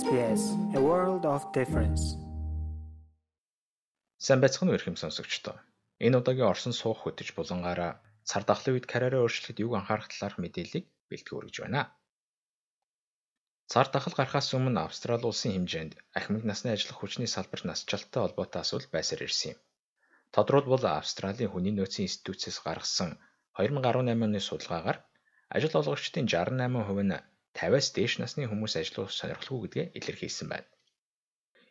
SBS A World of Difference. Сайн байцгаана уу ихэм сонсогчдоо. Энэ удаагийн Орсон суух хөтөж булангаараа цар тахлын үед карьераа өөрчлөхөд юуг анхаарах талаарх мэдээллийг бэлтгэж өргөж байна. Цар тахал гарахаас өмнө Австрали улсын хэмжээнд ахмад насны ажиллах хүчний салбарт насжилттай холбоотой асуудал байсаар ирсэн юм. Тодорхойлбол Австралийн хүний нөөцийн институтээс гаргасан 2018 оны судалгаагаар ажил олгогчдын 68% нь 50-аас дээш насны хүмүүс ажиллах сонирхолгүй гэдгээ илэрхийлсэн байна.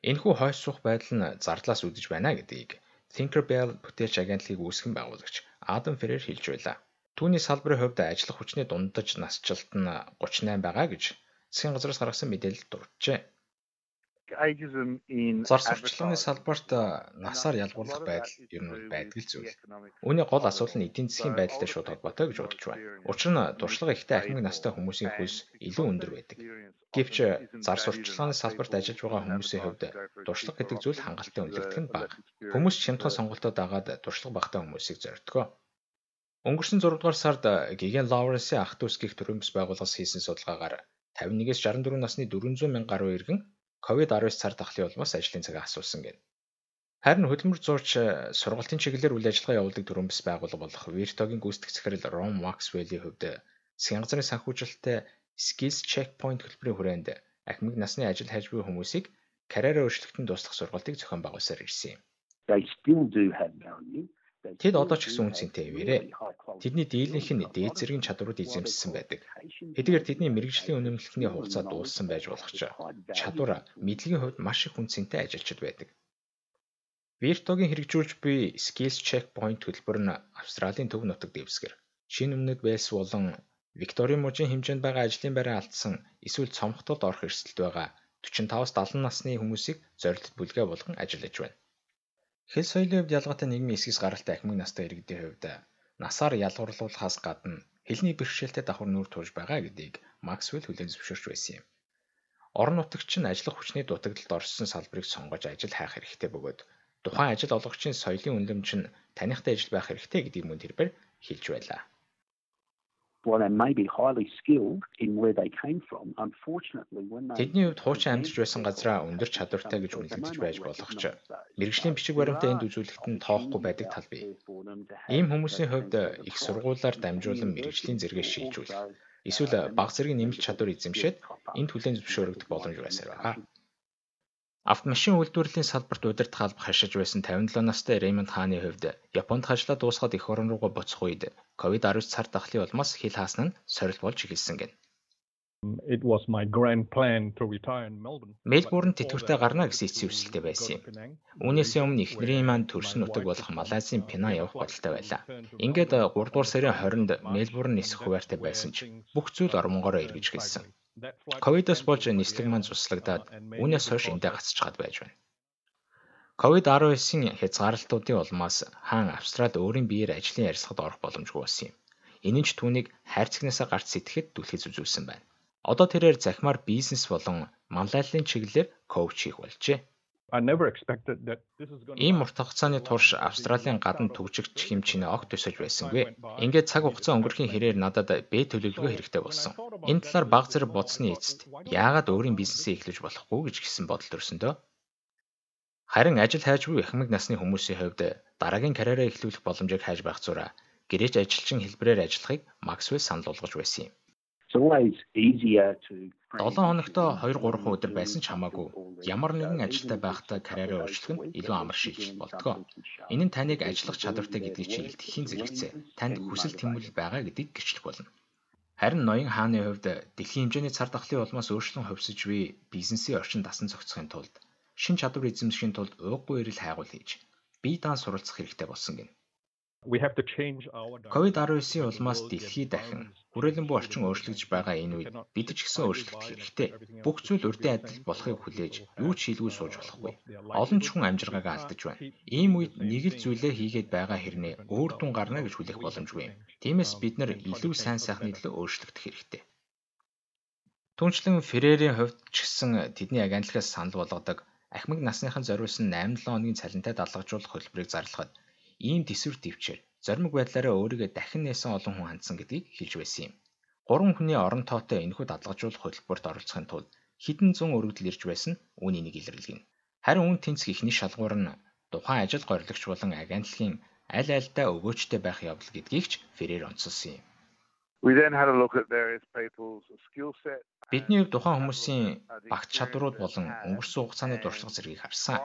Энэхүү хойш суух байдал нь зардлаас үүдэж байна гэдгийг Tinkerbell бүтээлч агентлагийг үүсгэн байгуулагч Адам Феррер хэлж байлаа. Түүний салбарын хувьд ажиллах хүчний дундаж насжилт нь 38 байгаа гэж засгийн газраас гаргасан мэдээлэлд дурджээ. Зар сурталчилгааны салбарт насаар ялгуурлах байдал ер нь байдаг зүйл. Үүний гол асуудал нь эдийн засгийн байдалтай шууд холбоотой гэж бодож байна. Учир нь туршлага ихтэй ахмад настай хүмүүсийн хөлс илүү өндөр байдаг. Гэвч зар сурталчилгааны салбарт ажиллаж байгаа хүмүүсийн хувьд туршлага гэдэг зүйл хангалттай үнэлэгдэх нь бага. Хүмүүс чимтгэн сонголтоо дагаад туршлага багтаа хүмүүсийг зордгоо. Өнгөрсөн 6 дугаар сард Гиген Лавренсийн ах дүүс гих төрөмс байгууллагаас хийсэн судалгаагаар 51-ээс 64 насны 400 мянга гаруй иргэн COVID-19 цар тахлын улмаас ажлын цагаа асуусан гэнэ. Харин хөдөлмөр зурч э, сургалтын чиглэлээр үйл ажиллагаа явуулдаг төрөмбс байгууллага болох Virtog-ийн гүйцэтгэх захирал Ron Maxwell-ийн хувьд засгийн газрын санхүүжилттэй Skills Checkpoint хөтөлбөрийн хүрээнд ахмад насны ажил хайж буй хүмүүсийг карьераа өөрчлөлтөнд туслах сургалтыг зохион байгуулсаар ирсэн юм. They still do have value. Тэд одоо ч гэсэн үн цэнтэй хэвээрээ. Тэдний дийлэнх нь дээд зэргийн чадварууд эзэмссэн байдаг. Хэдийгээр тэдний мэрэгжлийн үнэмлэхний хугацаа дууссан байж болох ч чадвар мэдлэгийн хувьд маш их үн цэнтэй ажилчид байдаг. Virtog-ийн хэрэгжүүлж буй Skills Checkpoint хөтөлбөр нь Австралийн төв нутаг дэвсгэр шинэ өмнөд Вэлс болон Викторийн мужийн хэмжээнд байгаа ажлын байраа алдсан эсвэл цомхтолд орох эрсдэлд байгаа 45-70 насны хүмүүсийг зорилт бүлгээ болгон ажиллаж байна. Хэл соёлын хувьд ялгаатай нийгмийн эсгээс гаралтай ахмад настай иргэдийн хувьд насаар ялгуурлуулахаас гадна хэлний бэрхшээлтэй давхар нүүр тууж байгаа гэдгийг Максвелл хүлээн зөвшөөрч байсан юм. Орон нутагч нь ажиллах хүчний дутагдалд орсон салбарыг сонгож ажил хайх хэрэгтэй бөгөөд тухайн ажил олгогчийн соёлын үнэлэмж нь таныхтай ажил байх хэрэгтэй гэдгийг мөн тэрбэр хэлж байлаа while they may be highly skilled in where they came from unfortunately when they Тэдний хувьд хуучин амьдарч байсан газраа өндөр чадвартай гэж үнэлэгдэж байж болох ч мэрэгжлийн бичиг баримтаа энд үзүүлэхэд нь тоохгүй байдаг тал бий. Ийм хүмүүсийн хувьд их сургуулиар дамжуулан мэрэгжлийн зэрэгээ шийдвэрлэх эсвэл бага зэргийн нэмэлт чадвар эзэмшээд энд хүлээн зөвшөөрөгдөх боломж байсаар байгаа. Автомашин үйлдвэрлэлийн салбарт удирдах алба хашиж байсан 57 настай Рэймонд хааны хувьд Японд хажлаа дуусгаад эх орон руугаа буцах үед COVID-19 цар тахлын улмаас хил хаасан нь сорил болж эхэлсэн гэнэ. It was my grand plan to retire in Melbourne. Мельбурн тэтгэвртэй гарна гэсэн эцсийн хүсэлтэй байсан юм. Үүнээс өмнө эхнэрийн маань төрсөн нутаг болох Малайзийн Пина явах бодолтой байлаа. Ингээд 3 дугаар сарын 20-нд Мельбурн нисэх хуваартай байсан ч бүх зүйл ормонгороо эргэж гэлсэн. Ковидос болж нислэг маань цуслагдаад үүнээс хойш эндээ гацчихад байж байна. Ковид-19-ийн хязгаарлалтуудын улмаас хаан Австрали өөрийн биеэр ажлын ярилцлагад орох боломжгүй болсон юм. Энэ нь ч түүнийг хайрцагнасаа гарч сэтгэхэд түлхэж үзүүлсэн байна. Одоо тэрээр захимаар бизнес болон манлайллын чиглэлээр коуч хийх болжээ. Ийм урт хугацааны турш Австралийн гадна төгжигч хэмжээний огт төсөж байсангүй. Ингээд цаг хугацаа өнгөрөхийн хэрээр надад бэ төлөвлөгөө хэрэгтэй болсон. Энэ талаар баг зэрэг бодсны эцэст яагаад өөрийн бизнесээ эхлэж болохгүй гэж гисэн бодол төрсөндөө. Харин ажил хайж буй ахмад насны хүмүүсийн хувьд дараагийн карьераа эхлүүлэх боломжийг хайж байх зураа гэрээч ажилчин хэлбэрээр ажиллахыг Максвелл санал болгож байсан юм. 7 хоногтоо 2 3 өдөр байсан ч хамаагүй ямар нэгэн ажилтай байхдаа карьераа өөрчлөх нь илүү амар шийдэл болтгоо. Энэ нь таныг ажиллах чадвартай гэдгийг чинь илтгэхийн зэрэгцээ. Танд хүсэл тэмүүлэл байгаа гэдгийг гэрчлэх болно. Харин ноён хааны хувьд дэлхийн хэмжээний цар тахлын улмаас өөрчлөн хөвсөж буй бизнесийн орчин дасан зохицохын тулд шин чадвар эзэмшихийн тулд ууггүй эрэл хайгуул хийж бие даан суралцах хэрэгтэй болсон гэнэ. COVID-19-ийн улмаас дэлхий дахин хүрээлэн буй орчин өөрчлөгдөж байгаа энэ үед бид ч гэсэн өөрчлөгдөх хэрэгтэй. Бүх зүйл урдын адил болохыг хүлээж юу ч хийлгүй сууж болохгүй. Олон ч хүн амжиргаагаа алдаж байна. Ийм үед нэг л зүйлээ хийгээд байгаа хэрнээ өөр дүн гарна гэж хүлээх боломжгүй юм. Тиймээс бид нар илүү сайн сайхны төлөө өөрчлөгдөх хэрэгтэй. Түүнчлэн Феррерийн хувьд ч гэсэн тэдний агентлагаас санал болгодог ахмад насныхан зориулсан 8-7 хоногийн цалинтай далгажуулах хөтөлбөрийг зарлахад ийм төсвөр төвчээр зоримог байдлаараа өөрийгөө дахин нээсэн олон хүн хандсан гэдгийг хэлж байсан юм. Гурван хүний орон тоотой энэхүү дадлагжуулах хөтөлбөрт оролцохын тулд хідэн зун өргөдөл ирж байсан үүний нэг илэрлэгнэ. Харин үн тэнцэх ихний шалгуур нь тухайн ажил гориглогч болон агентлагийн аль альдаа өгөөчтэй байх явдал гэдгийг ч Феррер онцолсон юм. Бидний тухайн хүмүүсийн багц чадварууд болон өнгөрсөн хугацааны дуршлаг зэргийг харсан.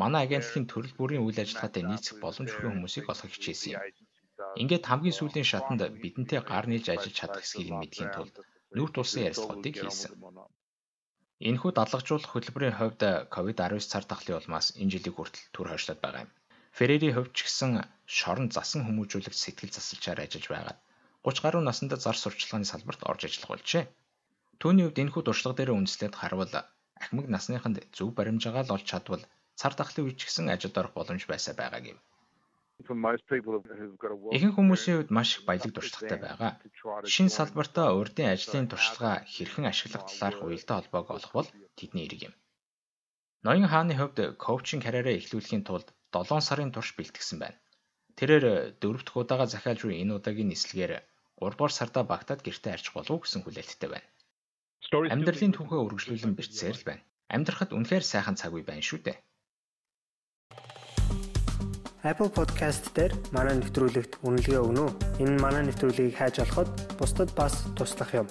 Манай агентлагийн төрөл бүрийн үйл ажиллагаатай нийцэх боломжгүй хүмүүсийг олох хичээсэн юм. Ингээд хамгийн сүүлийн шатанд бидэнтэй гар нийлж ажиллаж чадах хэсгийг нь мэдхийн тулд нүүр тулсан ярилцлагуудыг хийсэн. Энэхүү дадлagжуулах хөтөлбөрийн хувьд COVID-19 цар тахлын улмаас энэ жилийн хүртэл түр хойшлоод байгаа юм. Феррери хувьд ч гэсэн шорон засан хүмүүжүүлэгч сэтгэл засалчаар ажиллаж байгаад 30 гаруй наснд зар сурчлагын салбарт орж ажиллах болжээ. Түүний хувьд энэхүү дуршлага дээр үндэслээд харвал ахмад насныханд зөв баримжаагаа л олж чадвал цар тахлын үеч гэсэн ажилд орох боломж байсаа байгааг юм. Ихэнх хүмүүсийн хувьд маш их баялаг туршлагатай байгаа. Шинэ салбартаа урдын ажлын туршлага хэрхэн ашиглах талаарх уялдаа холбоог олох бол тэдний эрг юм. Ноён хааны хувьд коучинг карьераа эхлүүлэхийн тулд 7 сарын турш бэлтгэсэн байна. Тэрээр дөрөв дэх удаага захиалж буй энэ удаагийн нислэгээр 3 дугаар сарда багтаад гэртээ арчих болов гэсэн хүлээлттэй байна. Амьдралын түүхээ үргэлжлүүлэн бэрцээр л байна. Амьдрахад үнэхээр сайхан цаг үе байна шүү дээ. Apple Podcast дээр манай нэвтрүүлэгт үнэлгээ өгнө үү? Энэ манай нэвтрүүлгийг хайж олоход бусдад бас туслах юм.